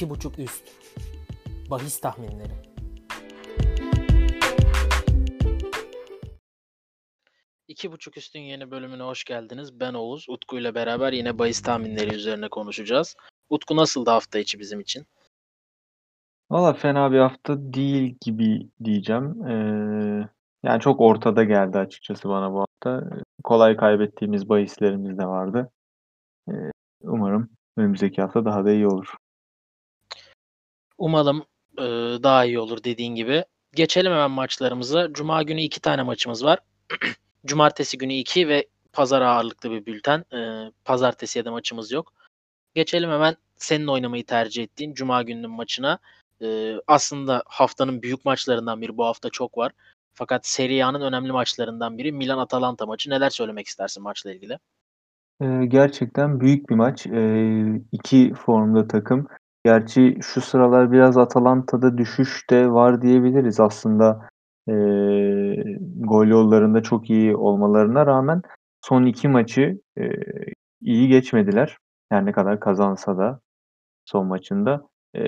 2.5 üst. Bahis tahminleri. İki buçuk üstün yeni bölümüne hoş geldiniz. Ben Oğuz. Utku ile beraber yine bahis tahminleri üzerine konuşacağız. Utku nasıldı hafta içi bizim için? Valla fena bir hafta değil gibi diyeceğim. Ee, yani çok ortada geldi açıkçası bana bu hafta. Kolay kaybettiğimiz bahislerimiz de vardı. Ee, umarım önümüzdeki hafta daha da iyi olur. Umalım e, daha iyi olur dediğin gibi. Geçelim hemen maçlarımıza. Cuma günü iki tane maçımız var. Cumartesi günü iki ve pazar ağırlıklı bir bülten. E, pazartesiye de maçımız yok. Geçelim hemen senin oynamayı tercih ettiğin Cuma gününün maçına. E, aslında haftanın büyük maçlarından biri bu hafta çok var. Fakat Serie A'nın önemli maçlarından biri Milan-Atalanta maçı. Neler söylemek istersin maçla ilgili? Ee, gerçekten büyük bir maç. Ee, iki formda takım. Gerçi şu sıralar biraz Atalanta'da düşüş de var diyebiliriz. Aslında e, gol yollarında çok iyi olmalarına rağmen son iki maçı e, iyi geçmediler. Her ne kadar kazansa da son maçında. E,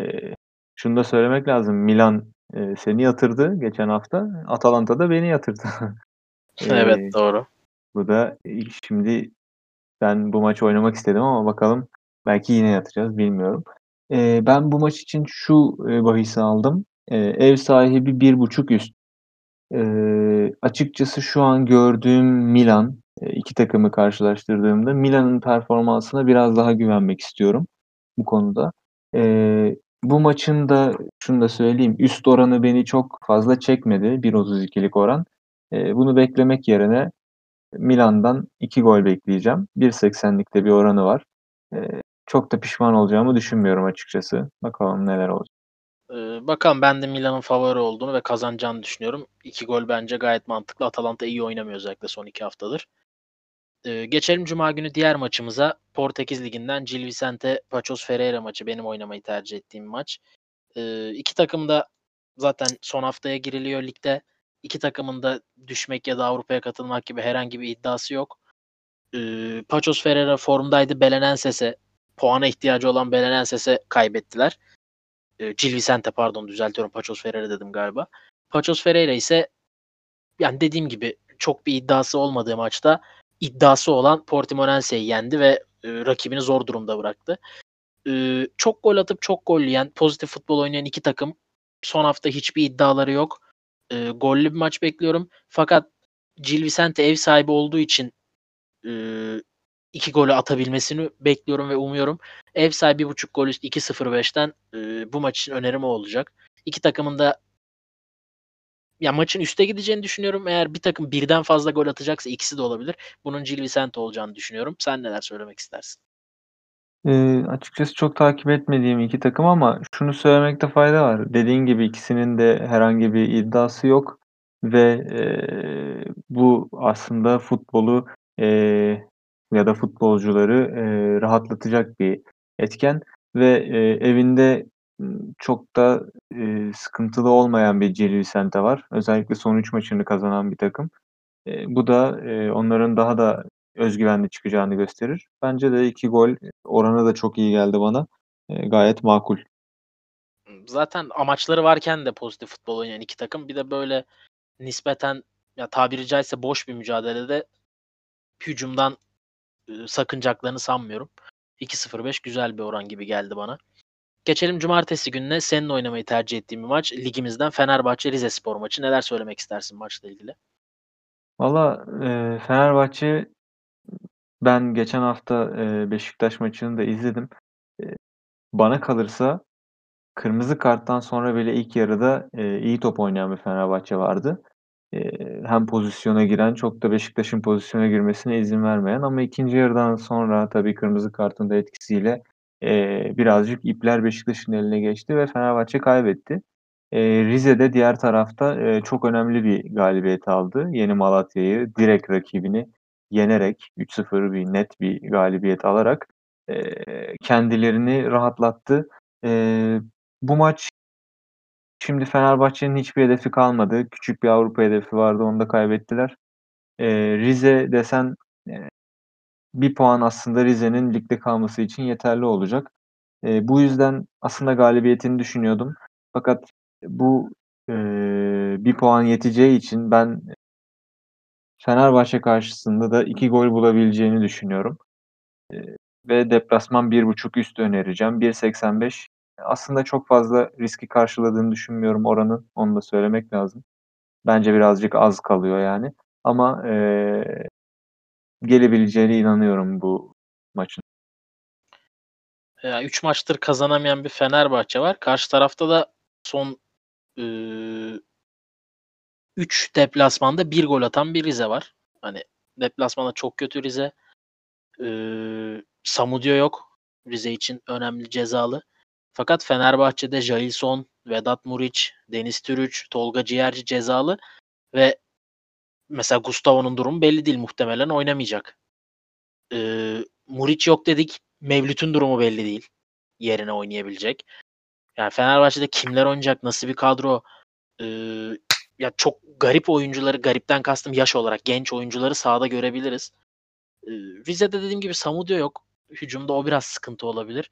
şunu da söylemek lazım. Milan e, seni yatırdı geçen hafta. Atalanta da beni yatırdı. evet doğru. Bu da şimdi ben bu maçı oynamak istedim ama bakalım belki yine yatacağız bilmiyorum. E, ben bu maç için şu e, bahisi aldım. E, ev sahibi bir buçuk üst. E, açıkçası şu an gördüğüm Milan e, iki takımı karşılaştırdığımda Milan'ın performansına biraz daha güvenmek istiyorum bu konuda. E, bu maçın da şunu da söyleyeyim üst oranı beni çok fazla çekmedi 1.32'lik oran. E, bunu beklemek yerine Milan'dan 2 gol bekleyeceğim. 1.80'likte bir oranı var. Ee, çok da pişman olacağımı düşünmüyorum açıkçası. Bakalım neler olacak. Ee, bakalım ben de Milan'ın favori olduğunu ve kazanacağını düşünüyorum. 2 gol bence gayet mantıklı. Atalanta iyi oynamıyor özellikle son 2 haftadır. Ee, geçelim Cuma günü diğer maçımıza. Portekiz Ligi'nden Gil Vicente Paços Ferreira maçı. Benim oynamayı tercih ettiğim maç. Ee, iki takım da zaten son haftaya giriliyor ligde iki takımın da düşmek ya da Avrupa'ya katılmak gibi herhangi bir iddiası yok. Ee, Paços Ferreira formdaydı. Belenenses'e puana ihtiyacı olan Belenenses'e kaybettiler. Ee, Gil Vicente pardon düzeltiyorum. Paços Ferreira dedim galiba. Paços Ferreira ise yani dediğim gibi çok bir iddiası olmadığı maçta iddiası olan Portimonense'yi yendi ve e, rakibini zor durumda bıraktı. E, çok gol atıp çok gol yiyen, pozitif futbol oynayan iki takım son hafta hiçbir iddiaları yok e, gollü bir maç bekliyorum. Fakat Gil Vicente ev sahibi olduğu için e, iki golü atabilmesini bekliyorum ve umuyorum. Ev sahibi buçuk gol üst 2-0-5'ten e, bu maç için önerim o olacak. İki takımın da ya maçın üste gideceğini düşünüyorum. Eğer bir takım birden fazla gol atacaksa ikisi de olabilir. Bunun Gil Vicente olacağını düşünüyorum. Sen neler söylemek istersin? Eee, açıkçası çok takip etmediğim iki takım ama şunu söylemekte fayda var. Dediğin gibi ikisinin de herhangi bir iddiası yok ve, eee, bu aslında futbolu, eee, ya da futbolcuları, eee, rahatlatacak bir etken ve, eee, evinde, çok da, eee, sıkıntılı olmayan bir Gil Vicente var. Özellikle son 3 maçını kazanan bir takım. Eee, bu da, eee, onların daha da özgüvenli çıkacağını gösterir. Bence de 2 gol oranı da çok iyi geldi bana. Eee, gayet makul. Zaten amaçları varken de pozitif futbol oynayan iki takım. Bir de böyle nispeten ya tabiri caizse boş bir mücadelede hücumdan sakınacaklarını sanmıyorum. 2-0-5 güzel bir oran gibi geldi bana. Geçelim cumartesi gününe senin oynamayı tercih ettiğin bir maç. Ligimizden Fenerbahçe Rizespor maçı. Neler söylemek istersin maçla ilgili? Valla, eee, Fenerbahçe ben geçen hafta, eee, Beşiktaş maçını da izledim. Eee, bana kalırsa kırmızı karttan sonra bile ilk yarıda, eee, iyi top oynayan bir Fenerbahçe vardı. Hem pozisyona giren çok da Beşiktaş'ın pozisyona girmesine izin vermeyen ama ikinci yarıdan sonra tabii kırmızı kartın da etkisiyle, eee, birazcık ipler Beşiktaş'ın eline geçti ve Fenerbahçe kaybetti. Eee, Rize de diğer tarafta, eee, çok önemli bir galibiyet aldı. Yeni Malatya'yı direkt rakibini yenerek 3-0 bir net bir galibiyet alarak, eee, kendilerini rahatlattı. Eee, bu maç şimdi Fenerbahçe'nin hiçbir hedefi kalmadı. Küçük bir Avrupa hedefi vardı, onu da kaybettiler. Eee, Rize desen, eee, 1 puan aslında Rize'nin ligde kalması için yeterli olacak. E, bu yüzden aslında galibiyetini düşünüyordum. Fakat bu e, bir puan yeteceği için ben Fenerbahçe karşısında da iki gol bulabileceğini düşünüyorum. E, ve deplasman 1.5 üst önereceğim. 1.85 aslında çok fazla riski karşıladığını düşünmüyorum oranın. Onu da söylemek lazım. Bence birazcık az kalıyor yani. Ama e, gelebileceğine inanıyorum bu maçın. 3 maçtır kazanamayan bir Fenerbahçe var. Karşı tarafta da son 3 deplasmanda bir gol atan bir Rize var. Hani deplasmanda çok kötü Rize. Ee, Samudio yok. Rize için önemli cezalı. Fakat Fenerbahçe'de Jailson, Vedat Muriç, Deniz Türüç, Tolga Ciğerci cezalı ve mesela Gustavo'nun durumu belli değil. Muhtemelen oynamayacak. Ee, Muriç yok dedik. Mevlüt'ün durumu belli değil. Yerine oynayabilecek. Yani Fenerbahçe'de kimler oynayacak? Nasıl bir kadro? Ee, ya çok garip oyuncuları, garipten kastım yaş olarak genç oyuncuları sahada görebiliriz. Ee, Rize'de dediğim gibi Samudio yok. Hücumda o biraz sıkıntı olabilir.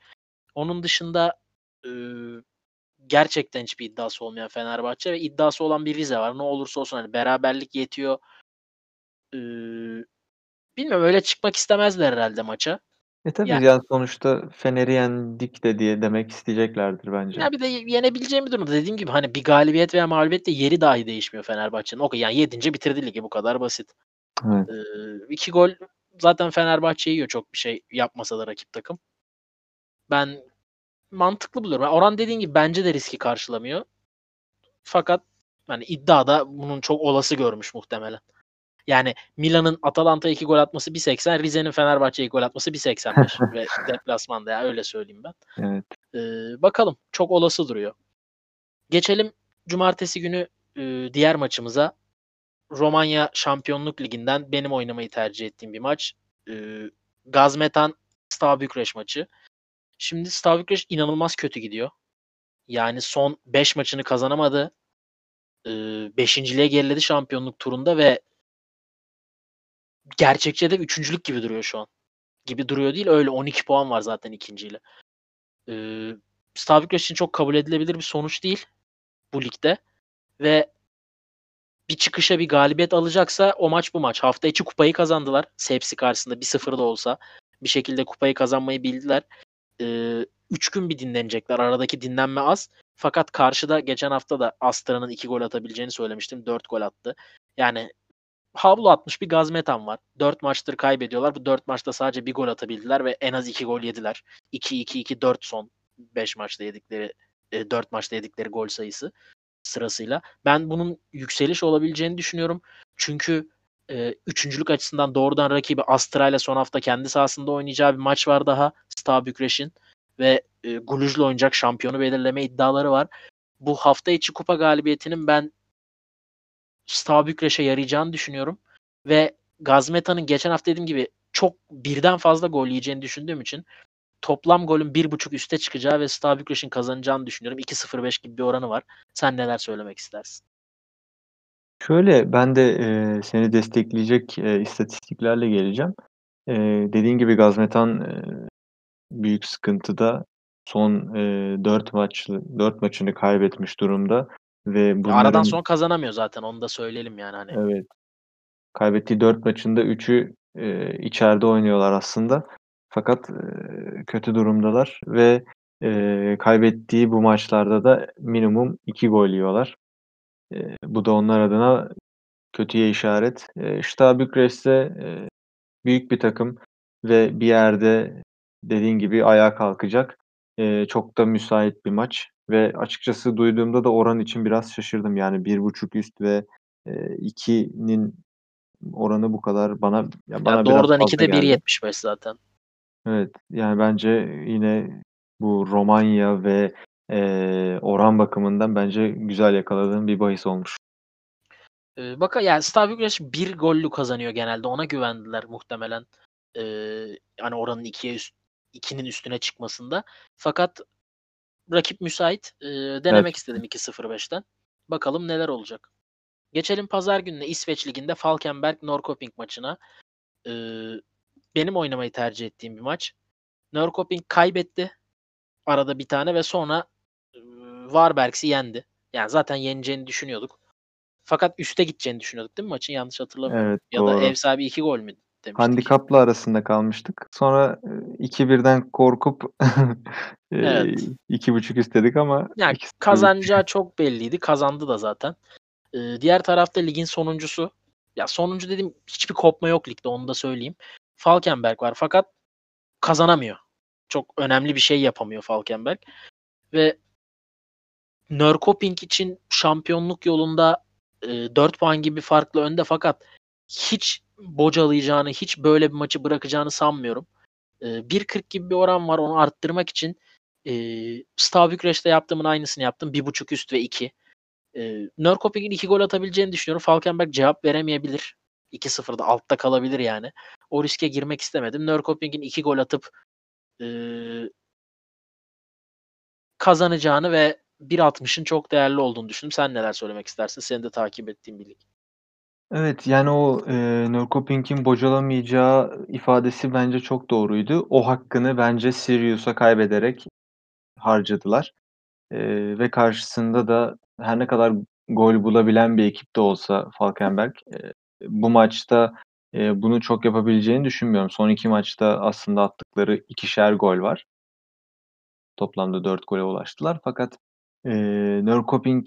Onun dışında e, gerçekten hiçbir iddiası olmayan Fenerbahçe ve iddiası olan bir Rize var. Ne olursa olsun hani beraberlik yetiyor. Ee, bilmiyorum öyle çıkmak istemezler herhalde maça. E tabii Yani- yani sonuçta Fener'i yendik de diye demek isteyeceklerdir bence. Ya bir de yenebileceğim bir durumda. Dediğim gibi hani bir galibiyet veya mağlubiyette yeri dahi değişmiyor Fenerbahçe'nin. Okey yani yedince bitirdi ligi bu kadar basit. Evet. Ee, iki gol zaten Fenerbahçe yiyor çok bir şey yapmasa da rakip takım. Ben mantıklı buluyorum. Yani Oran dediğin gibi bence de riski karşılamıyor. Fakat hani iddiada bunun çok olası görmüş muhtemelen. Yani Milan'ın Atalanta'ya iki gol atması 1.80, Rize'nin Fenerbahçe'ye gol atması 1.85 ve deplasmanda ya öyle söyleyeyim ben. Evet. Ee, bakalım çok olası duruyor. Geçelim cumartesi günü e, diğer maçımıza. Romanya Şampiyonluk Ligi'nden benim oynamayı tercih ettiğim bir maç. E, Gazmetan Steaua Bükreş maçı. Şimdi Bükreş inanılmaz kötü gidiyor. Yani son 5 maçını kazanamadı. 5.liğe geriledi şampiyonluk turunda ve gerçekçi de üçüncülük gibi duruyor şu an. Gibi duruyor değil öyle 12 puan var zaten ikinciyle. Ee, Bükreş için çok kabul edilebilir bir sonuç değil bu ligde. Ve bir çıkışa bir galibiyet alacaksa o maç bu maç. Hafta içi kupayı kazandılar. Sepsi karşısında 1-0 da olsa bir şekilde kupayı kazanmayı bildiler. 3 ee, üç gün bir dinlenecekler. Aradaki dinlenme az. Fakat karşıda geçen hafta da Astra'nın 2 gol atabileceğini söylemiştim. 4 gol attı. Yani havlu atmış bir Gazmetan var. 4 maçtır kaybediyorlar. Bu 4 maçta sadece bir gol atabildiler ve en az 2 gol yediler. 2-2-2-4 son 5 maçta yedikleri 4 e, maçta yedikleri gol sayısı sırasıyla. Ben bunun yükseliş olabileceğini düşünüyorum. Çünkü e, üçüncülük açısından doğrudan rakibi Astra ile son hafta kendi sahasında oynayacağı bir maç var daha. Steaua Bükreş'in ve e, Guluj'la oynayacak şampiyonu belirleme iddiaları var. Bu hafta içi kupa galibiyetinin ben Steaua Bükreş'e yarayacağını düşünüyorum. Ve Gazmeta'nın geçen hafta dediğim gibi çok birden fazla gol yiyeceğini düşündüğüm için toplam golün bir buçuk üste çıkacağı ve Steaua Bükreş'in kazanacağını düşünüyorum. 2-0-5 gibi bir oranı var. Sen neler söylemek istersin? Şöyle ben de e, seni destekleyecek e, istatistiklerle geleceğim. E, dediğin gibi Gazmetan e, büyük sıkıntıda. Son e, 4 maçlı 4 maçını kaybetmiş durumda ve bunların Aradan sonra kazanamıyor zaten onu da söyleyelim yani hani. Evet. Kaybettiği 4 maçında 3'ü e, içeride oynuyorlar aslında. Fakat e, kötü durumdalar ve e, kaybettiği bu maçlarda da minimum 2 gol yiyorlar. E, bu da onlar adına kötüye işaret. E, Steaua Bükreş'te e, büyük bir takım ve bir yerde dediğin gibi ayağa kalkacak. E, çok da müsait bir maç ve açıkçası duyduğumda da oran için biraz şaşırdım. Yani 1.5 üst ve e, 2'nin oranı bu kadar bana ya bana Ya biraz doğrudan fazla 2'de geldi. 1.75 zaten. Evet, yani bence yine bu Romanya ve e, oran bakımından bence güzel yakaladığım bir bahis olmuş. Ee, baka yani Steaua Bükreş bir gollü kazanıyor genelde. Ona güvendiler muhtemelen. Ee, hani oranın ikiye üst, ikinin üstüne çıkmasında. Fakat rakip müsait. Ee, denemek Evet. istedim 2-0-5'ten. Bakalım neler olacak. Geçelim pazar gününe İsveç Ligi'nde Falkenberg Norrköping maçına. Ee, benim oynamayı tercih ettiğim bir maç. Norrköping kaybetti. Arada bir tane ve sonra e, Varbergs'i yendi. Yani zaten yeneceğini düşünüyorduk. Fakat üste gideceğini düşünüyorduk değil mi maçın? Yanlış hatırlamıyorum. Evet ya doğru. da ev sahibi iki gol mü demiştik. Handikaplı arasında kalmıştık. Sonra e, 2-1'den korkup e, Evet. iki buçuk istedik ama Yani 2-0 kazanacağı çok belliydi. Kazandı da zaten. Ee, diğer tarafta ligin sonuncusu. Ya sonuncu dedim hiçbir kopma yok ligde onu da söyleyeyim. Falkenberg var fakat kazanamıyor. Çok önemli bir şey yapamıyor Falkenberg. Ve Nörkoping için şampiyonluk yolunda e, 4 puan gibi farklı önde fakat hiç bocalayacağını, hiç böyle bir maçı bırakacağını sanmıyorum. E, 1.40 gibi bir oran var onu arttırmak için e, Stav Bükreş'te yaptığımın aynısını yaptım. 1.5 üst ve 2. E, Nörkoping'in 2 gol atabileceğini düşünüyorum. Falkenberg cevap veremeyebilir. 2-0'da altta kalabilir yani. O riske girmek istemedim. Nörkoping'in 2 gol atıp e, kazanacağını ve 1.60'ın çok değerli olduğunu düşündüm. Sen neler söylemek istersin? Senin de takip ettiğin bir lig. Evet yani o e, Nörkoping'in bocalamayacağı ifadesi bence çok doğruydu. O hakkını bence Sirius'a kaybederek harcadılar. E, ve karşısında da her ne kadar gol bulabilen bir ekip de olsa Falkenberg e, bu maçta e, bunu çok yapabileceğini düşünmüyorum. Son iki maçta aslında attıkları ikişer gol var. Toplamda dört gole ulaştılar. Fakat e, Nörkoping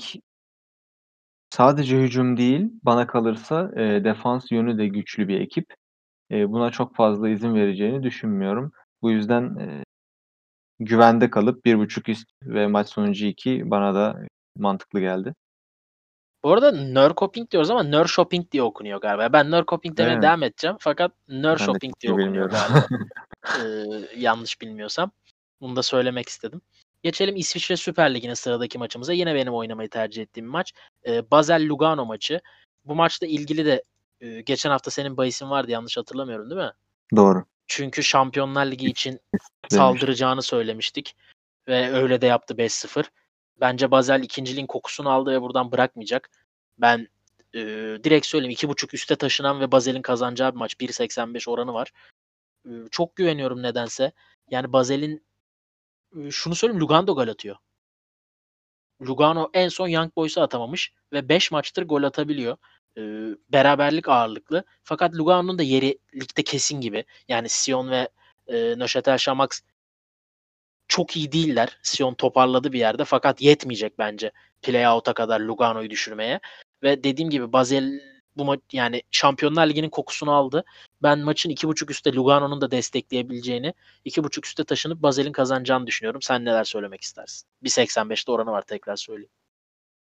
sadece hücum değil, bana kalırsa e, defans yönü de güçlü bir ekip. E, buna çok fazla izin vereceğini düşünmüyorum. Bu yüzden e, güvende kalıp 1.5 üst ve maç sonucu 2 bana da mantıklı geldi. Bu arada Nörkoping diyoruz ama Nörshopping diye okunuyor galiba. Ben Nörkoping demeye Evet. devam edeceğim fakat Ben de Nörshopping çok diye iyi okunuyor bilmiyorum. galiba. Ee, yanlış bilmiyorsam. Bunu da söylemek istedim. Geçelim İsviçre Süper Ligi'nin sıradaki maçımıza. Yine benim oynamayı tercih ettiğim maç. Ee, Basel Lugano maçı. Bu maçla ilgili de e, geçen hafta senin bahisin vardı yanlış hatırlamıyorum değil mi? Doğru. Çünkü Şampiyonlar Ligi için saldıracağını söylemiştik. Ve öyle de yaptı 5-0. Bence Basel ikinciliğin kokusunu aldı ve buradan bırakmayacak. Ben e, direkt söyleyeyim 2.5 üste taşınan ve Basel'in kazanacağı bir maç. 1.85 oranı var. E, çok güveniyorum nedense. Yani Basel'in e, şunu söyleyeyim Lugano gol atıyor. Lugano en son Young Boys'u atamamış ve 5 maçtır gol atabiliyor. E, beraberlik ağırlıklı. Fakat Lugano'nun da yeri ligde kesin gibi. Yani Sion ve e, Neuchâtel Xamax çok iyi değiller. Sion toparladı bir yerde fakat yetmeyecek bence playout'a kadar Lugano'yu düşürmeye. Ve dediğim gibi Basel bu maç yani Şampiyonlar Ligi'nin kokusunu aldı. Ben maçın 2.5 üstte Lugano'nun da destekleyebileceğini, 2.5 üstte taşınıp Basel'in kazanacağını düşünüyorum. Sen neler söylemek istersin? 1.85'te oranı var tekrar söyleyeyim.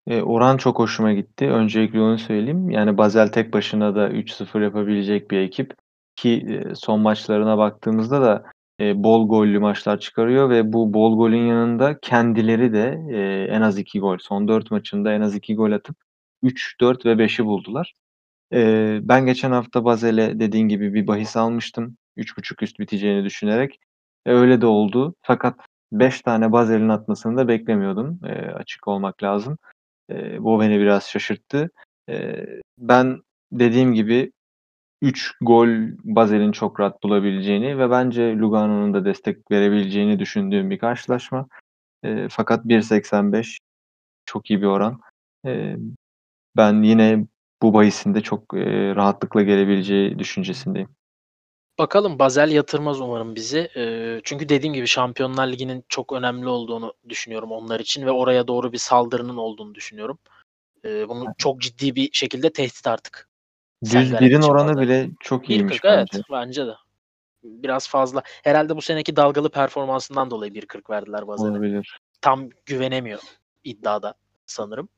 E, oran çok hoşuma gitti. Öncelikle onu söyleyeyim. Yani Basel tek başına da 3-0 yapabilecek bir ekip. Ki e, son maçlarına baktığımızda da e, bol gollü maçlar çıkarıyor ve bu bol golün yanında kendileri de e, en az 2 gol. Son 4 maçında en az 2 gol atıp 3, 4 ve 5'i buldular. Ben geçen hafta Basel'e dediğin gibi bir bahis almıştım. 3.5 üst biteceğini düşünerek. E, öyle de oldu. Fakat 5 tane Basel'in atmasını da beklemiyordum. E, açık olmak lazım. E, bu beni biraz şaşırttı. E, ben dediğim gibi 3 gol Basel'in çok rahat bulabileceğini ve bence Lugano'nun da destek verebileceğini düşündüğüm bir karşılaşma. E, fakat 1.85 çok iyi bir oran. E, ben yine bu bahisinde çok e, rahatlıkla gelebileceği düşüncesindeyim. Bakalım Basel yatırmaz umarım bizi. Ee, çünkü dediğim gibi Şampiyonlar Ligi'nin çok önemli olduğunu düşünüyorum onlar için ve oraya doğru bir saldırının olduğunu düşünüyorum. Ee, bunu çok ciddi bir şekilde tehdit artık. Düz birin oranı Basel. bile çok iyiymiş 1.40 evet bence. bence de. Biraz fazla. Herhalde bu seneki dalgalı performansından dolayı 1.40 verdiler Basel'e. Olabilir. Tam güvenemiyor iddiada sanırım.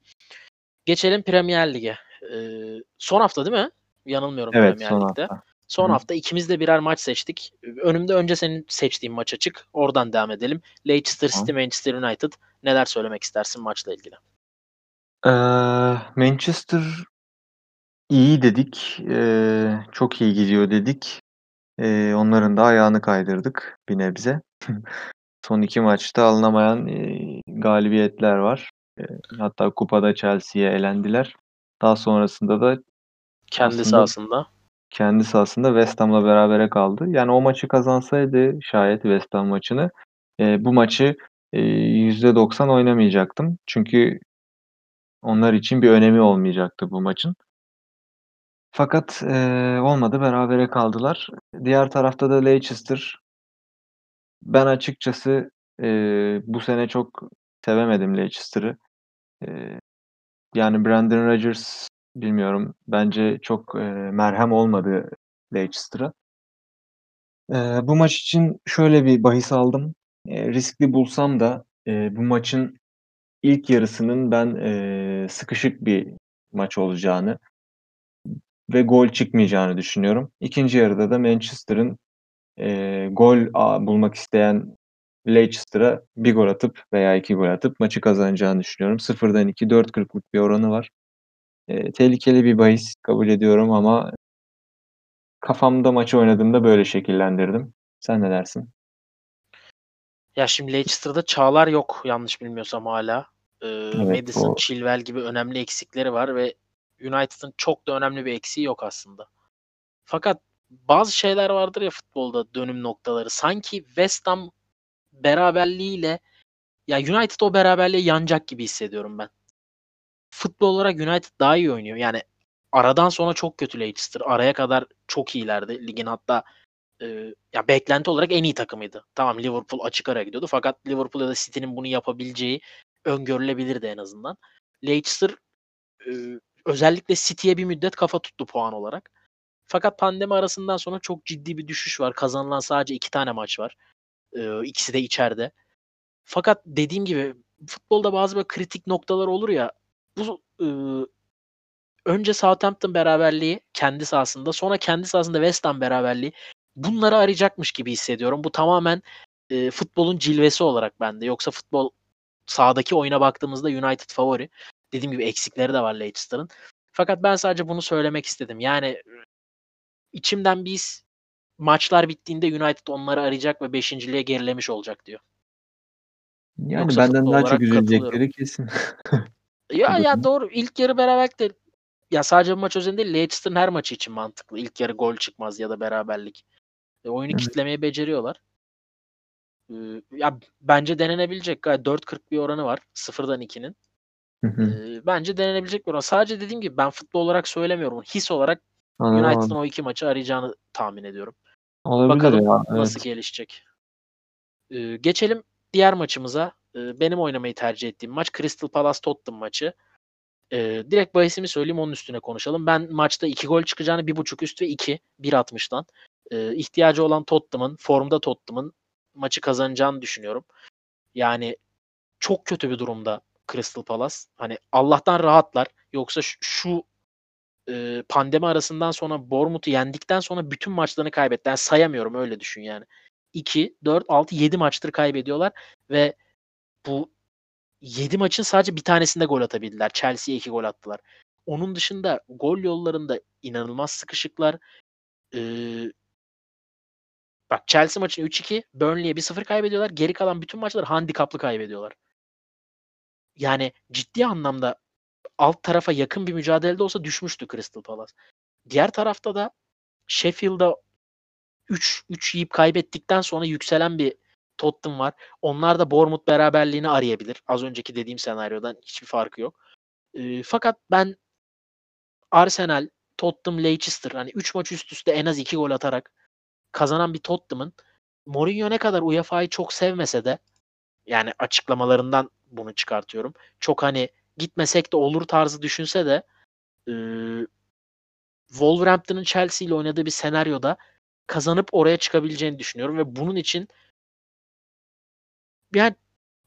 Geçelim Premier Lig'e. Ee, son hafta değil mi? Yanılmıyorum Evet Premier son Lig'de. hafta. Son Hı hı. hafta ikimiz de birer maç seçtik. Önümde önce senin seçtiğin maç açık. Oradan devam edelim. Leicester. City Manchester United. Neler söylemek istersin maçla ilgili? Ee, Manchester iyi dedik. Ee, çok iyi gidiyor dedik. Ee, onların da ayağını kaydırdık bir nebze. Son iki maçta alınamayan e, galibiyetler var. E, hatta kupada Chelsea'ye elendiler. Daha sonrasında da Kendi Aslında- sahasında. kendi sahasında West Ham'la berabere kaldı. Yani o maçı kazansaydı şayet West Ham maçını e, bu maçı e, %90 oynamayacaktım. Çünkü onlar için bir önemi olmayacaktı bu maçın. Fakat e, olmadı. Berabere kaldılar. Diğer tarafta da Leicester. Ben açıkçası e, bu sene çok sevemedim Leicester'ı. E, yani Brandon Rodgers bilmiyorum. Bence çok e, merhem olmadı Leicester'a. E, bu maç için şöyle bir bahis aldım. E, riskli bulsam da e, bu maçın ilk yarısının ben e, sıkışık bir maç olacağını ve gol çıkmayacağını düşünüyorum. İkinci yarıda da Manchester'ın e, gol bulmak isteyen Leicester'a bir gol atıp veya iki gol atıp maçı kazanacağını düşünüyorum. Sıfırdan 2 4.40'lık bir oranı var. E, tehlikeli bir bahis kabul ediyorum ama kafamda maçı oynadığımda böyle şekillendirdim. Sen ne dersin? Ya şimdi Leicester'da Çağlar yok yanlış bilmiyorsam hala. Ee, Evet, Madison, o- Chilwell gibi önemli eksikleri var ve United'ın çok da önemli bir eksiği yok aslında. Fakat bazı şeyler vardır ya futbolda dönüm noktaları. Sanki West Ham beraberliğiyle ya United o beraberliğe yanacak gibi hissediyorum ben. Futbol olarak United daha iyi oynuyor. Yani aradan sonra çok kötü Leicester. Araya kadar çok iyilerdi. Ligin hatta e, ya beklenti olarak en iyi takımıydı. Tamam Liverpool açık ara gidiyordu fakat Liverpool ya da City'nin bunu yapabileceği öngörülebilirdi en azından. Leicester e, özellikle City'ye bir müddet kafa tuttu puan olarak. Fakat pandemi arasından sonra çok ciddi bir düşüş var. Kazanılan sadece iki tane maç var. E, ikisi de içeride. Fakat dediğim gibi futbolda bazı böyle kritik noktalar olur ya. Bu e, önce Southampton beraberliği kendi sahasında sonra kendi sahasında West Ham beraberliği bunları arayacakmış gibi hissediyorum. Bu tamamen e, futbolun cilvesi olarak bende. Yoksa futbol sahadaki oyuna baktığımızda United favori. Dediğim gibi eksikleri de var Leicester'ın. Fakat ben sadece bunu söylemek istedim. Yani içimden biz maçlar bittiğinde United onları arayacak ve beşinciliğe gerilemiş olacak diyor. Yani Yoksa benden daha çok üzülecekleri kesin. Ya ya doğru. İlk yarı beraberlik de ya sadece bu maç özelinde değil Leicester'ın her maçı için mantıklı. İlk yarı gol çıkmaz ya da beraberlik. E, oyunu Evet. kitlemeyi beceriyorlar. Ee, ya bence denenebilecek. Gayet 4.40 bir oranı var. Sıfırdan 2'nin. Hı hı. Ee, bence denenebilecek bir oran. Sadece dediğim gibi ben futbol olarak söylemiyorum. His olarak United'ın o iki maçı arayacağını tahmin ediyorum. Olabilir Bakalım ya. nasıl Evet. gelişecek. Ee, geçelim diğer maçımıza. Ee, benim oynamayı tercih ettiğim maç Crystal Palace Tottenham maçı. Ee, direkt bahisimi söyleyeyim onun üstüne konuşalım. Ben maçta 2 gol çıkacağını 1.5 üst ve 2 1.60'dan e, ihtiyacı olan Tottenham'ın formda Tottenham'ın maçı kazanacağını düşünüyorum. Yani çok kötü bir durumda Crystal Palace. Hani Allah'tan rahatlar. Yoksa şu e, pandemi arasından sonra Bournemouth'u yendikten sonra bütün maçlarını kaybetti. Yani sayamıyorum öyle düşün yani. 2, 4, 6, 7 maçtır kaybediyorlar ve bu 7 maçın sadece bir tanesinde gol atabildiler. Chelsea'ye 2 gol attılar. Onun dışında gol yollarında inanılmaz sıkışıklar. Ee, bak Chelsea maçını 3-2, Burnley'e 1-0 kaybediyorlar. Geri kalan bütün maçları handikaplı kaybediyorlar. Yani ciddi anlamda alt tarafa yakın bir mücadelede olsa düşmüştü Crystal Palace. Diğer tarafta da Sheffield'a 3 3 yiyip kaybettikten sonra yükselen bir Tottenham var. Onlar da Bournemouth beraberliğini arayabilir. Az önceki dediğim senaryodan hiçbir farkı yok. Ee, fakat ben Arsenal, Tottenham, Leicester hani 3 maç üst üste en az 2 gol atarak kazanan bir Tottenham'ın Mourinho ne kadar UEFA'yı çok sevmese de yani açıklamalarından bunu çıkartıyorum. Çok hani gitmesek de olur tarzı düşünse de e, Wolverhampton'ın Chelsea ile oynadığı bir senaryoda kazanıp oraya çıkabileceğini düşünüyorum ve bunun için yani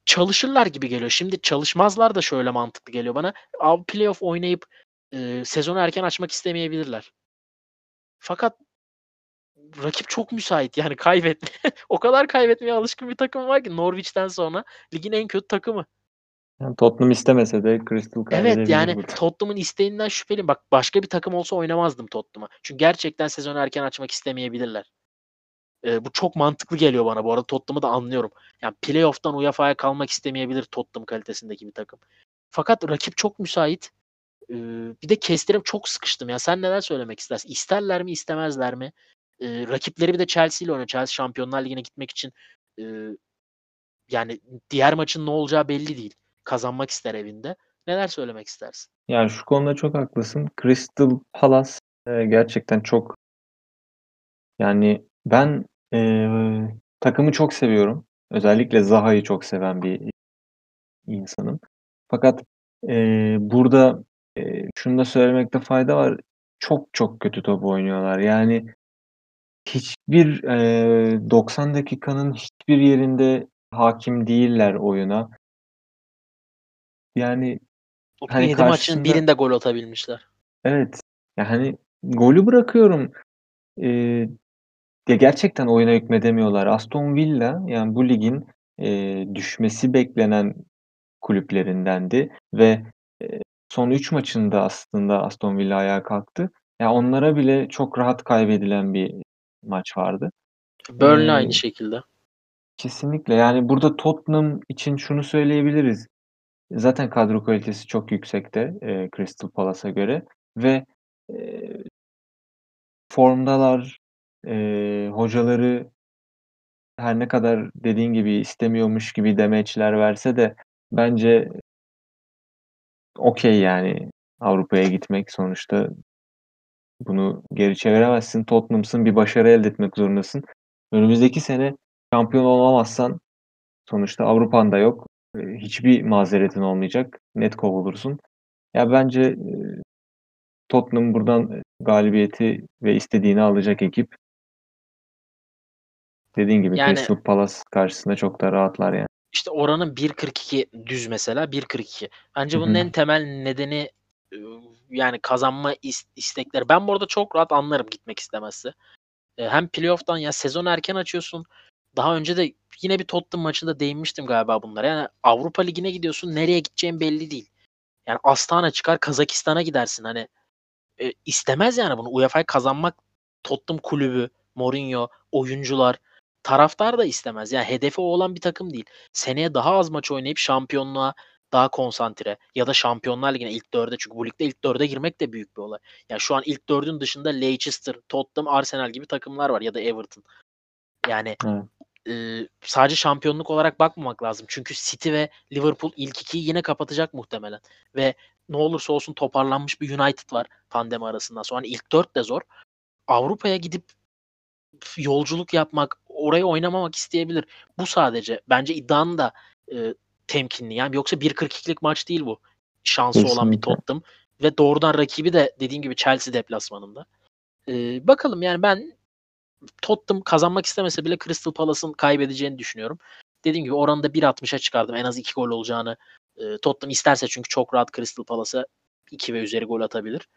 çalışırlar gibi geliyor. Şimdi çalışmazlar da şöyle mantıklı geliyor bana. Abi playoff oynayıp e, sezonu erken açmak istemeyebilirler. Fakat rakip çok müsait yani kaybetme. o kadar kaybetmeye alışkın bir takım var ki Norwich'ten sonra ligin en kötü takımı. Yani Tottenham istemese de Crystal Evet yani burada. Tottenham'ın isteğinden şüpheliyim. Bak başka bir takım olsa oynamazdım Tottenham'a. Çünkü gerçekten sezonu erken açmak istemeyebilirler. Ee, bu çok mantıklı geliyor bana. Bu arada Tottenham'ı da anlıyorum. Yani playoff'tan UEFA'ya kalmak istemeyebilir Tottenham kalitesindeki bir takım. Fakat rakip çok müsait. Ee, bir de kestirip çok sıkıştım ya. Sen neler söylemek istersin? İsterler mi istemezler mi? Ee, rakipleri bir de Chelsea ile oynuyor. Chelsea Şampiyonlar Ligi'ne gitmek için e, Yani diğer maçın ne olacağı belli değil. Kazanmak ister evinde. Neler söylemek istersin? Yani şu konuda çok haklısın. Crystal Palace e, gerçekten çok yani ben e, takımı çok seviyorum. Özellikle Zaha'yı çok seven bir insanım. Fakat e, burada e, şunu da söylemekte fayda var. Çok çok kötü top oynuyorlar. Yani hiçbir e, 90 dakikanın hiçbir yerinde hakim değiller oyuna. Yani hani 37 maçın karşısında birinde gol atabilmişler. evet yani golü bırakıyorum. E, ya gerçekten oyuna hükmedemiyorlar. Aston Villa yani bu ligin e, düşmesi beklenen kulüplerindendi ve e, son 3 maçında aslında Aston Villa ayağa kalktı. Ya onlara bile çok rahat kaybedilen bir maç vardı. Burnley Ee, aynı şekilde. Kesinlikle. Yani burada Tottenham için şunu söyleyebiliriz. Zaten kadro kalitesi çok yüksekte e, Crystal Palace'a göre ve e, formdalar. E, hocaları her ne kadar dediğin gibi istemiyormuş gibi demeçler verse de bence okey yani Avrupa'ya gitmek sonuçta bunu geri çeviremezsin. Tottenham'sın bir başarı elde etmek zorundasın. Önümüzdeki sene şampiyon olamazsan sonuçta Avrupa'nda yok. E, hiçbir mazeretin olmayacak. Net kovulursun. Ya bence Tottenham buradan galibiyeti ve istediğini alacak ekip. Dediğin gibi Yani Crystal Palace karşısında çok da rahatlar yani. işte oranın 1.42 düz mesela 1.42. Bence bunun hı. en temel nedeni yani kazanma is- istekleri. Ben bu arada çok rahat anlarım gitmek istemezse. E, Hem playoff'tan ya sezon erken açıyorsun. Daha önce de yine bir Tottenham maçında değinmiştim galiba bunlara. Yani Avrupa Ligi'ne gidiyorsun nereye gideceğin belli değil. Yani Astana çıkar Kazakistan'a gidersin. Hani e, istemez yani bunu. UEFA'yı kazanmak Tottenham kulübü, Mourinho, oyuncular, taraftar da istemez. Yani hedefi o olan bir takım değil. Seneye daha az maç oynayıp şampiyonluğa daha konsantre ya da Şampiyonlar Ligi'ne ilk dörde çünkü bu ligde ilk dörde girmek de büyük bir olay. Yani şu an ilk dördün dışında Leicester, Tottenham, Arsenal gibi takımlar var ya da Everton. Yani Evet. e, sadece şampiyonluk olarak bakmamak lazım. Çünkü City ve Liverpool ilk ikiyi yine kapatacak muhtemelen. Ve ne olursa olsun toparlanmış bir United var pandemi arasından sonra. Hani ilk dört de zor. Avrupa'ya gidip yolculuk yapmak, oraya oynamamak isteyebilir. Bu sadece. Bence iddianın da e, temkinli. Yani yoksa 1.42'lik maç değil bu. Şansı olan bir Kesinlikle. Tottenham. Ve doğrudan rakibi de dediğim gibi Chelsea deplasmanında. E, bakalım yani ben Tottenham kazanmak istemese bile Crystal Palace'ın kaybedeceğini düşünüyorum. Dediğim gibi oranı da 1.60'a çıkardım. En az 2 gol olacağını. E, Tottenham isterse çünkü çok rahat Crystal Palace'a 2 ve üzeri gol atabilir.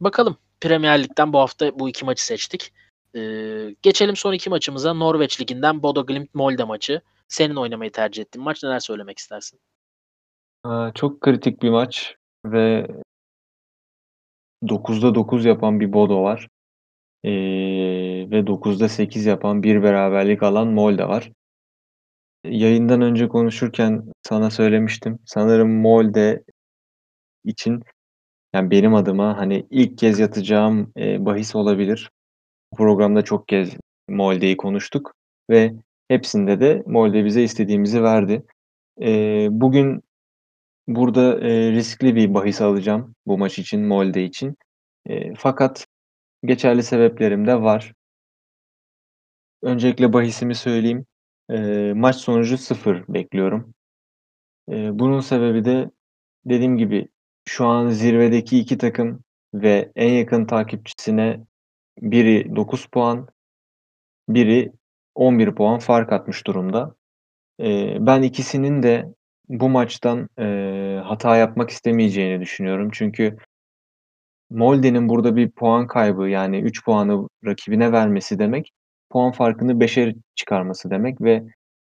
Bakalım. Premier Lig'den bu hafta bu iki maçı seçtik. Ee, geçelim son iki maçımıza. Norveç Ligi'nden Bodo Glimt Molde maçı. Senin oynamayı tercih ettiğin maç. Neler söylemek istersin? Aa, Çok kritik bir maç ve 9'da 9 yapan bir Bodo var. Ee, ve 9'da 8 yapan bir beraberlik alan Molde var. Yayından önce konuşurken sana söylemiştim. Sanırım Molde için yani benim adıma hani ilk kez yatacağım e, bahis olabilir. Programda çok kez Molde'yi konuştuk ve hepsinde de Molde bize istediğimizi verdi. E, bugün burada e, riskli bir bahis alacağım bu maç için, Molde için. E, fakat geçerli sebeplerim de var. Öncelikle bahisimi söyleyeyim. E, maç sonucu 0 bekliyorum. E, bunun sebebi de dediğim gibi şu an zirvedeki iki takım ve en yakın takipçisine biri 9 puan, biri 11 puan fark atmış durumda. E, ben ikisinin de bu maçtan e, hata yapmak istemeyeceğini düşünüyorum. Çünkü Molde'nin burada bir puan kaybı yani 3 puanı rakibine vermesi demek puan farkını 5'e çıkarması demek ve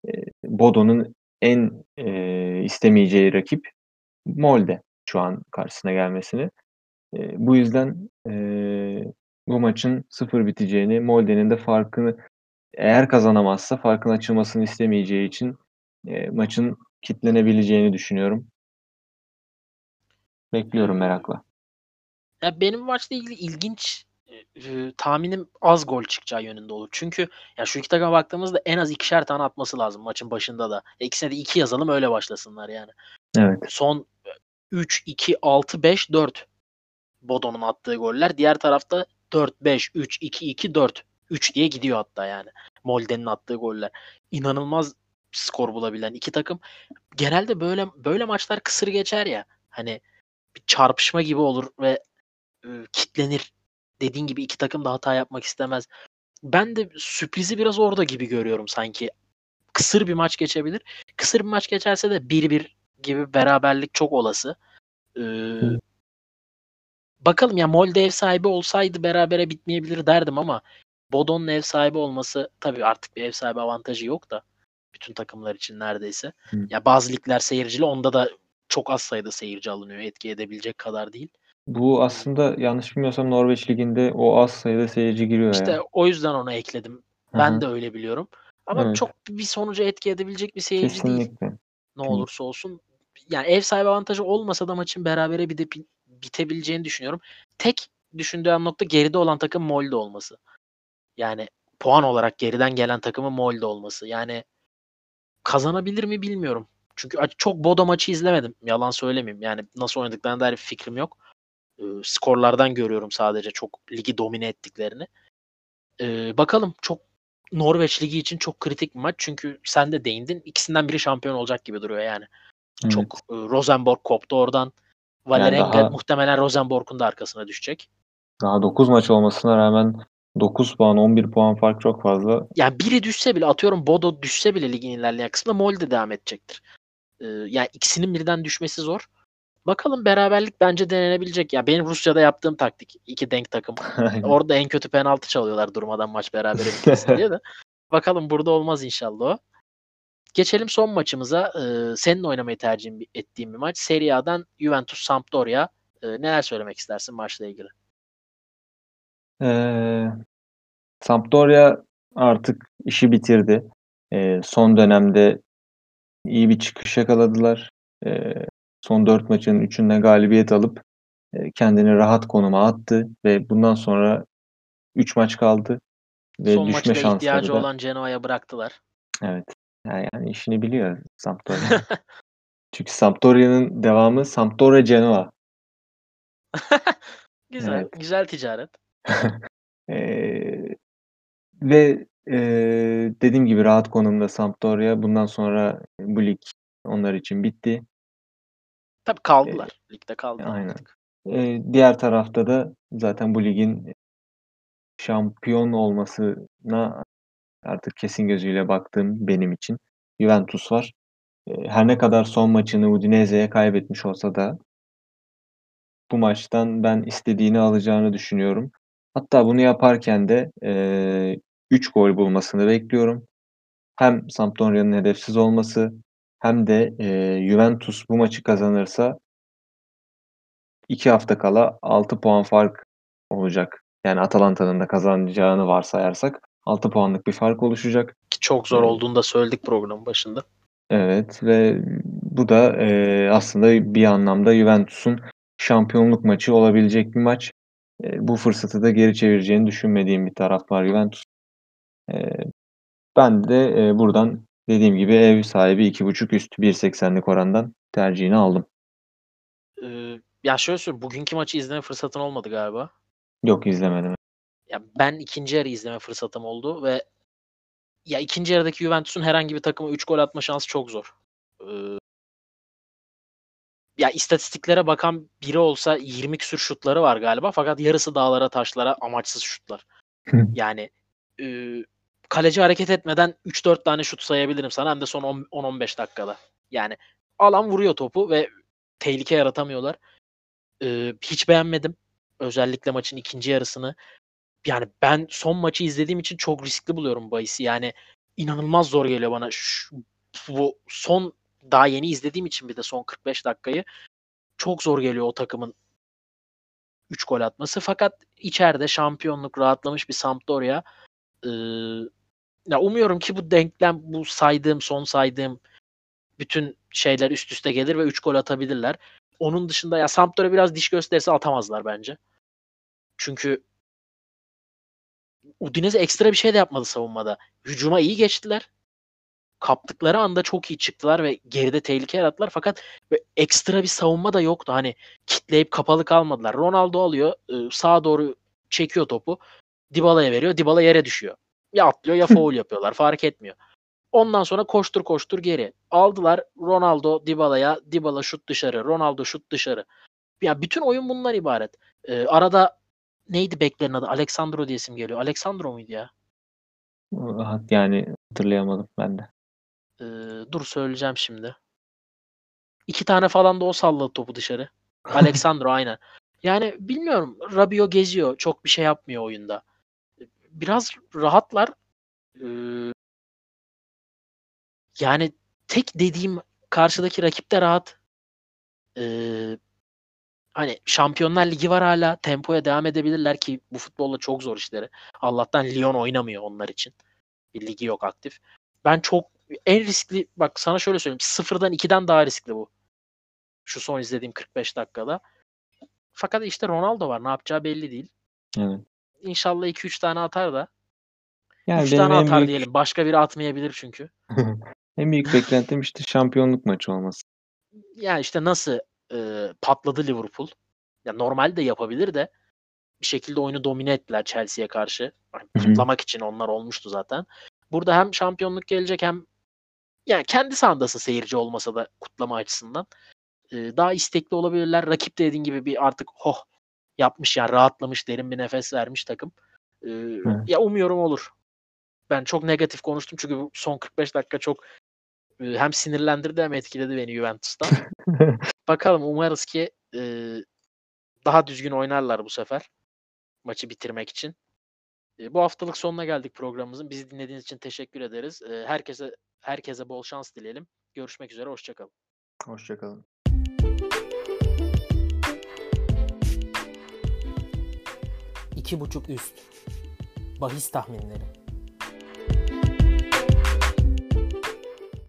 e, Bodo'nun en e, istemeyeceği rakip Molde şu an karşısına gelmesini. E, bu yüzden e, bu maçın 0 biteceğini, Molde'nin de farkını eğer kazanamazsa farkın açılmasını istemeyeceği için e, maçın kitlenebileceğini düşünüyorum. Bekliyorum merakla. Ya benim maçla ilgili ilginç e, tahminim az gol çıkacağı yönünde olur. Çünkü ya şu iki takıma baktığımızda en az ikişer tane atması lazım maçın başında da. E, ikisine de iki yazalım öyle başlasınlar yani. Evet. Son 3, 2, 6, 5, 4 Bodo'nun attığı goller. Diğer tarafta 4, 5, 3, 2, 2, 4. 3 diye gidiyor hatta yani. Molde'nin attığı goller. İnanılmaz skor bulabilen iki takım. Genelde böyle böyle maçlar kısır geçer ya. Hani bir çarpışma gibi olur ve e, kitlenir. Dediğin gibi iki takım da hata yapmak istemez. Ben de sürprizi biraz orada gibi görüyorum sanki. Kısır bir maç geçebilir. Kısır bir maç geçerse de 1-1 gibi beraberlik çok olası. Ee, bakalım ya Molde ev sahibi olsaydı berabere bitmeyebilir derdim ama Bodo'nun ev sahibi olması tabii artık bir ev sahibi avantajı yok da bütün takımlar için neredeyse. Hı. Ya bazı ligler seyircili onda da çok az sayıda seyirci alınıyor. Etki edebilecek kadar değil. Bu aslında yanlış bilmiyorsam Norveç Ligi'nde o az sayıda seyirci giriyor İşte ya. o yüzden onu ekledim. Hı Ben hı. de öyle biliyorum. Ama Evet. çok bir sonuca etki edebilecek bir seyirci değil. Kesinlikle. Ne olursa olsun. Yani ev sahibi avantajı olmasa da maçın berabere bir de bi- bitebileceğini düşünüyorum. Tek düşündüğüm nokta geride olan takım Molde olması. Yani puan olarak geriden gelen takımın Molde olması. Yani kazanabilir mi bilmiyorum. Çünkü aç- çok Bodo maçı izlemedim. Yalan söylemeyeyim. Yani nasıl oynadıklarına dair bir fikrim yok. Skorlardan görüyorum sadece çok ligi domine ettiklerini. Bakalım çok Norveç Ligi için çok kritik bir maç. Çünkü sen de değindin. İkisinden biri şampiyon olacak gibi duruyor yani. Evet. Çok e, Rosenborg koptu oradan. Valerenga daha- muhtemelen Rosenborg'un da arkasına düşecek. Daha 9 maç olmasına rağmen 9 puan, 11 puan fark çok fazla. Yani biri düşse bile atıyorum Bodo düşse bile ligin ilerleyen kısmında Molde devam edecektir. Ee, yani ikisinin birden düşmesi zor. Bakalım beraberlik bence denenebilecek. Ya benim Rusya'da yaptığım taktik. iki denk takım. Orada en kötü penaltı çalıyorlar durmadan maç berabere bitmesin diye de. Bakalım burada olmaz inşallah o. Geçelim son maçımıza. Ee, senin oynamayı tercih ettiğin bir maç. Serie A'dan Juventus Sampdoria. Ee, neler söylemek istersin maçla ilgili? Ee, Sampdoria artık işi bitirdi. Ee, son dönemde iyi bir çıkış yakaladılar. Ee, son 4 maçın 3'ünde galibiyet alıp e, kendini rahat konuma attı ve bundan sonra 3 maç kaldı ve Son düşme şansları ihtiyacı da olan Genoa'ya bıraktılar. evet. Yani, yani işini biliyor Sampdoria. Çünkü Sampdoria'nın devamı Sampdoria Genoa. güzel, Evet. güzel ticaret. Ee, ve e, dediğim gibi rahat konumda Sampdoria. Bundan sonra bu lig onlar için bitti. Tabii kaldılar. Ligde kaldılar aynen. artık. Ee, diğer tarafta da zaten bu ligin şampiyon olmasına artık kesin gözüyle baktığım benim için Juventus var. Ee, her ne kadar son maçını Udinese'ye kaybetmiş olsa da bu maçtan ben istediğini alacağını düşünüyorum. Hatta bunu yaparken de 3 gol bulmasını bekliyorum. Hem Sampdoria'nın hedefsiz olması hem de e, Juventus bu maçı kazanırsa 2 hafta kala 6 puan fark olacak. Yani Atalanta'nın da kazanacağını varsayarsak 6 puanlık bir fark oluşacak. Ki çok zor olduğunu da söyledik programın başında. Evet ve bu da e, aslında bir anlamda Juventus'un şampiyonluk maçı olabilecek bir maç. E, bu fırsatı da geri çevireceğini düşünmediğim bir taraf var Juventus. E, ben de e, buradan dediğim gibi ev sahibi 2.5 üst 1.80'lik orandan tercihini aldım. Ee, ya şöyle söyleyeyim. Bugünkü maçı izleme fırsatın olmadı galiba. Yok izlemedim. Ya ben ikinci yarı izleme fırsatım oldu ve ya ikinci yarıdaki Juventus'un herhangi bir takıma 3 gol atma şansı çok zor. Ee, ya istatistiklere bakan biri olsa 20 küsür şutları var galiba fakat yarısı dağlara taşlara amaçsız şutlar. yani e, kaleci hareket etmeden 3-4 tane şut sayabilirim sana hem de son 10 10-15 dakikada. Yani alan vuruyor topu ve tehlike yaratamıyorlar. Ee, hiç beğenmedim. Özellikle maçın ikinci yarısını. Yani ben son maçı izlediğim için çok riskli buluyorum bahisi. Yani inanılmaz zor geliyor bana. Şu, bu son daha yeni izlediğim için bir de son 45 dakikayı çok zor geliyor o takımın 3 gol atması. Fakat içeride şampiyonluk rahatlamış bir Sampdoria. Ee, ya umuyorum ki bu denklem bu saydığım son saydığım bütün şeyler üst üste gelir ve 3 gol atabilirler. Onun dışında ya Sampdoria biraz diş gösterisi atamazlar bence. Çünkü Udinese ekstra bir şey de yapmadı savunmada. Hücuma iyi geçtiler. Kaptıkları anda çok iyi çıktılar ve geride tehlike yarattılar. Fakat ekstra bir savunma da yoktu. Hani kitleyip kapalı kalmadılar. Ronaldo alıyor. E, sağa doğru çekiyor topu. Dybala'ya veriyor. Dybala yere düşüyor. Ya atlıyor ya foul yapıyorlar. Fark etmiyor. Ondan sonra koştur koştur geri. Aldılar Ronaldo Dybala'ya. Dybala şut dışarı. Ronaldo şut dışarı. Ya bütün oyun bundan ibaret. Ee, arada neydi beklerin adı? Alexandro diye isim geliyor. Alexandro muydu ya? Yani hatırlayamadım ben de. Ee, dur söyleyeceğim şimdi. İki tane falan da o salladı topu dışarı. Alexandro aynen. Yani bilmiyorum. Rabio geziyor. Çok bir şey yapmıyor oyunda. Biraz rahatlar. Ee, yani tek dediğim karşıdaki rakip de rahat. Ee, hani Şampiyonlar Ligi var hala. Tempoya devam edebilirler ki bu futbolla çok zor işleri. Allah'tan Lyon oynamıyor onlar için. Bir ligi yok aktif. Ben çok en riskli bak sana şöyle söyleyeyim. Sıfırdan ikiden daha riskli bu. Şu son izlediğim 45 dakikada. Fakat işte Ronaldo var. Ne yapacağı belli değil. Evet. İnşallah 2-3 tane atar da. Yani 3 benim tane atar büyük, diyelim. Başka biri atmayabilir çünkü. en büyük beklentim işte şampiyonluk maçı olması. Yani işte nasıl e, patladı Liverpool. Ya normalde yapabilir de bir şekilde oyunu domine ettiler Chelsea'ye karşı. Yani kutlamak için onlar olmuştu zaten. Burada hem şampiyonluk gelecek hem yani kendi sahadasın seyirci olmasa da kutlama açısından. E, daha istekli olabilirler. Rakip de dediğin gibi bir artık hoh yapmış yani rahatlamış derin bir nefes vermiş takım. E, ya umuyorum olur. Ben çok negatif konuştum çünkü bu son 45 dakika çok e, hem sinirlendirdi hem etkiledi beni Juventus'tan. Bakalım umarız ki e, daha düzgün oynarlar bu sefer maçı bitirmek için. E, bu haftalık sonuna geldik programımızın. Bizi dinlediğiniz için teşekkür ederiz. E, herkese herkese bol şans dileyelim. Görüşmek üzere. Hoşçakalın. Hoşçakalın. İki buçuk üst. Bahis tahminleri.